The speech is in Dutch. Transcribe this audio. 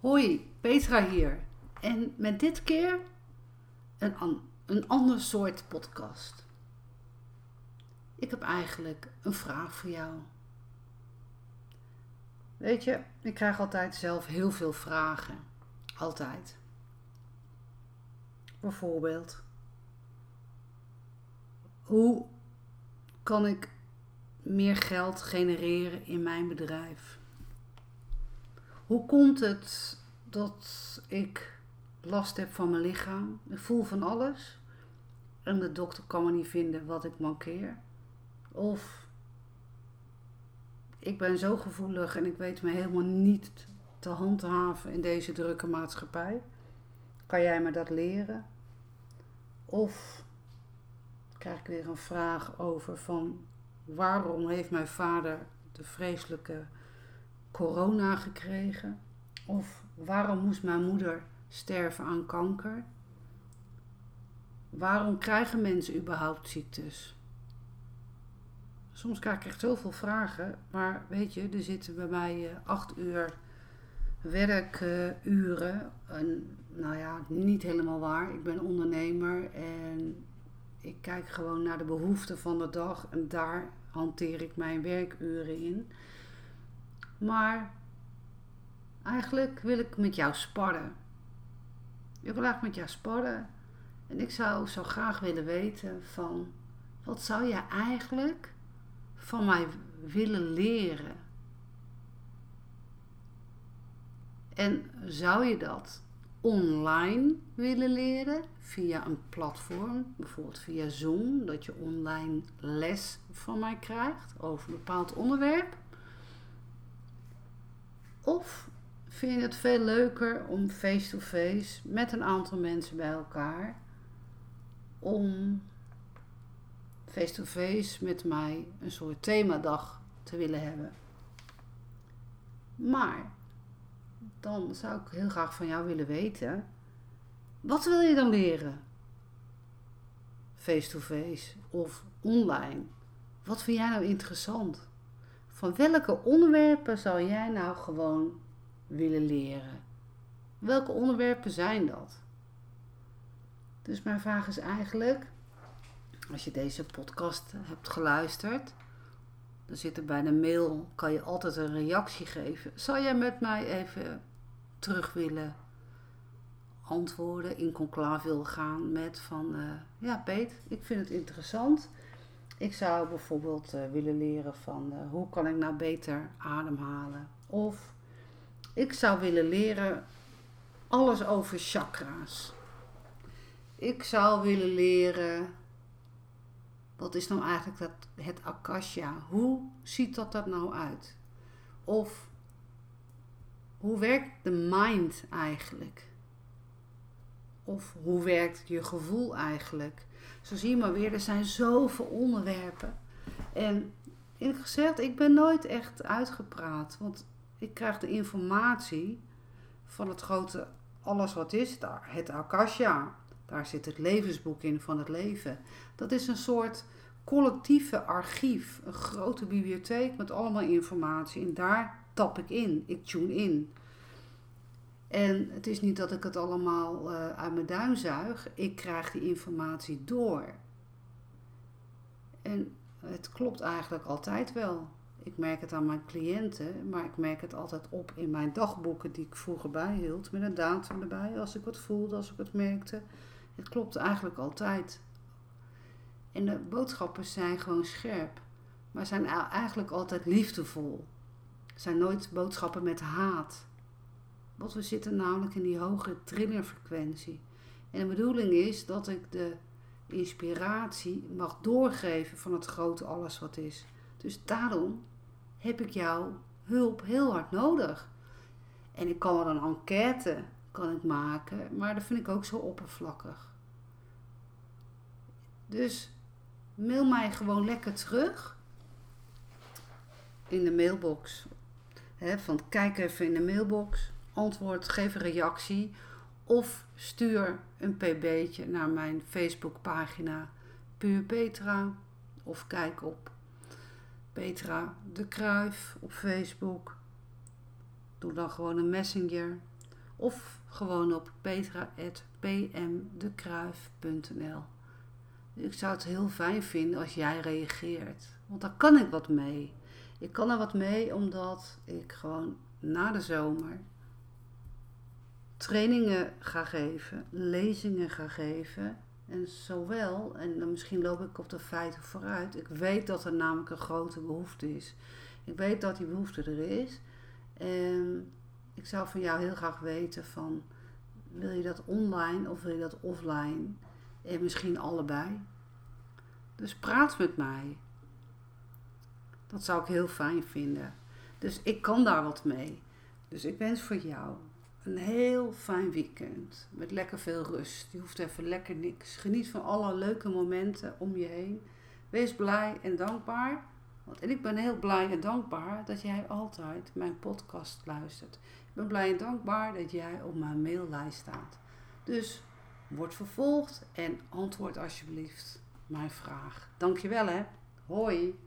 Hoi, Petra hier. En met dit keer een, een ander soort podcast. Ik heb eigenlijk een vraag voor jou. Weet je, ik krijg altijd zelf heel veel vragen. Altijd. Bijvoorbeeld, hoe kan ik meer geld genereren in mijn bedrijf? Hoe komt het dat ik last heb van mijn lichaam? Ik voel van alles en de dokter kan me niet vinden wat ik mankeer. Of ik ben zo gevoelig en ik weet me helemaal niet te handhaven in deze drukke maatschappij. Kan jij me dat leren? Of krijg ik weer een vraag over van waarom heeft mijn vader de vreselijke corona gekregen? Of waarom moest mijn moeder sterven aan kanker? Waarom krijgen mensen überhaupt ziektes? Soms krijg ik echt zoveel vragen, maar weet je, er zitten bij mij acht uur werkuren. En, nou ja, niet helemaal waar. Ik ben ondernemer en ik kijk gewoon naar de behoeften van de dag en daar hanteer ik mijn werkuren in. Maar eigenlijk wil ik met jou sparren. Ik wil eigenlijk met jou sparren. En ik zou zo graag willen weten van wat zou je eigenlijk van mij willen leren? En zou je dat online willen leren via een platform, bijvoorbeeld via Zoom, dat je online les van mij krijgt over een bepaald onderwerp? Of vind je het veel leuker om face-to-face met een aantal mensen bij elkaar om face-to-face met mij een soort themadag te willen hebben? Maar dan zou ik heel graag van jou willen weten: wat wil je dan leren? Face-to-face of online? Wat vind jij nou interessant? Van welke onderwerpen zou jij nou gewoon willen leren? Welke onderwerpen zijn dat? Dus mijn vraag is eigenlijk, als je deze podcast hebt geluisterd, dan zit er bij de mail, kan je altijd een reactie geven. Zou jij met mij even terug willen antwoorden, in conclave willen gaan met van, uh, ja Peet, ik vind het interessant. Ik zou bijvoorbeeld uh, willen leren van uh, hoe kan ik nou beter ademhalen. Of ik zou willen leren alles over chakra's. Ik zou willen leren, wat is nou eigenlijk dat, het akasha? Hoe ziet dat er nou uit? Of hoe werkt de mind eigenlijk? Of hoe werkt je gevoel eigenlijk? Zo zie je maar weer, er zijn zoveel onderwerpen. En eerlijk gezegd, ik ben nooit echt uitgepraat. Want ik krijg de informatie van het grote alles wat is daar. Het Akasha. Daar zit het levensboek in van het leven. Dat is een soort collectieve archief. Een grote bibliotheek met allemaal informatie. En daar tap ik in. Ik tune in. En het is niet dat ik het allemaal uh, uit mijn duim zuig. Ik krijg die informatie door. En het klopt eigenlijk altijd wel. Ik merk het aan mijn cliënten, maar ik merk het altijd op in mijn dagboeken die ik vroeger bijhield. Met een datum erbij, als ik wat voelde, als ik het merkte. Het klopt eigenlijk altijd. En de boodschappen zijn gewoon scherp, maar zijn eigenlijk altijd liefdevol. Het zijn nooit boodschappen met haat. Want we zitten namelijk in die hoge trillerfrequentie. En de bedoeling is dat ik de inspiratie mag doorgeven van het grote alles wat is. Dus daarom heb ik jouw hulp heel hard nodig. En ik kan wel een enquête kan ik maken, maar dat vind ik ook zo oppervlakkig. Dus mail mij gewoon lekker terug in de mailbox. Van kijk even in de mailbox, antwoord, geef een reactie of stuur een pb'tje naar mijn Facebookpagina Puur Petra of kijk op Petra de Kruif op Facebook. Doe dan gewoon een messenger. Of gewoon op petra.pmdekruif.nl Ik zou het heel fijn vinden als jij reageert. Want daar kan ik wat mee. Ik kan er wat mee omdat ik gewoon na de zomer trainingen ga geven, lezingen ga geven. En zowel, en dan misschien loop ik op de feiten vooruit, ik weet dat er namelijk een grote behoefte is. Ik weet dat die behoefte er is. En ik zou van jou heel graag weten van, wil je dat online of wil je dat offline? En misschien allebei. Dus praat met mij. Dat zou ik heel fijn vinden. Dus ik kan daar wat mee. Dus ik wens voor jou een heel fijn weekend. Met lekker veel rust. Je hoeft even lekker niks. Geniet van alle leuke momenten om je heen. Wees blij en dankbaar. Want, en ik ben heel blij en dankbaar dat jij altijd mijn podcast luistert. Ik ben blij en dankbaar dat jij op mijn maillijst staat. Dus word vervolgd en antwoord alsjeblieft mijn vraag. Dankjewel hè. Hoi.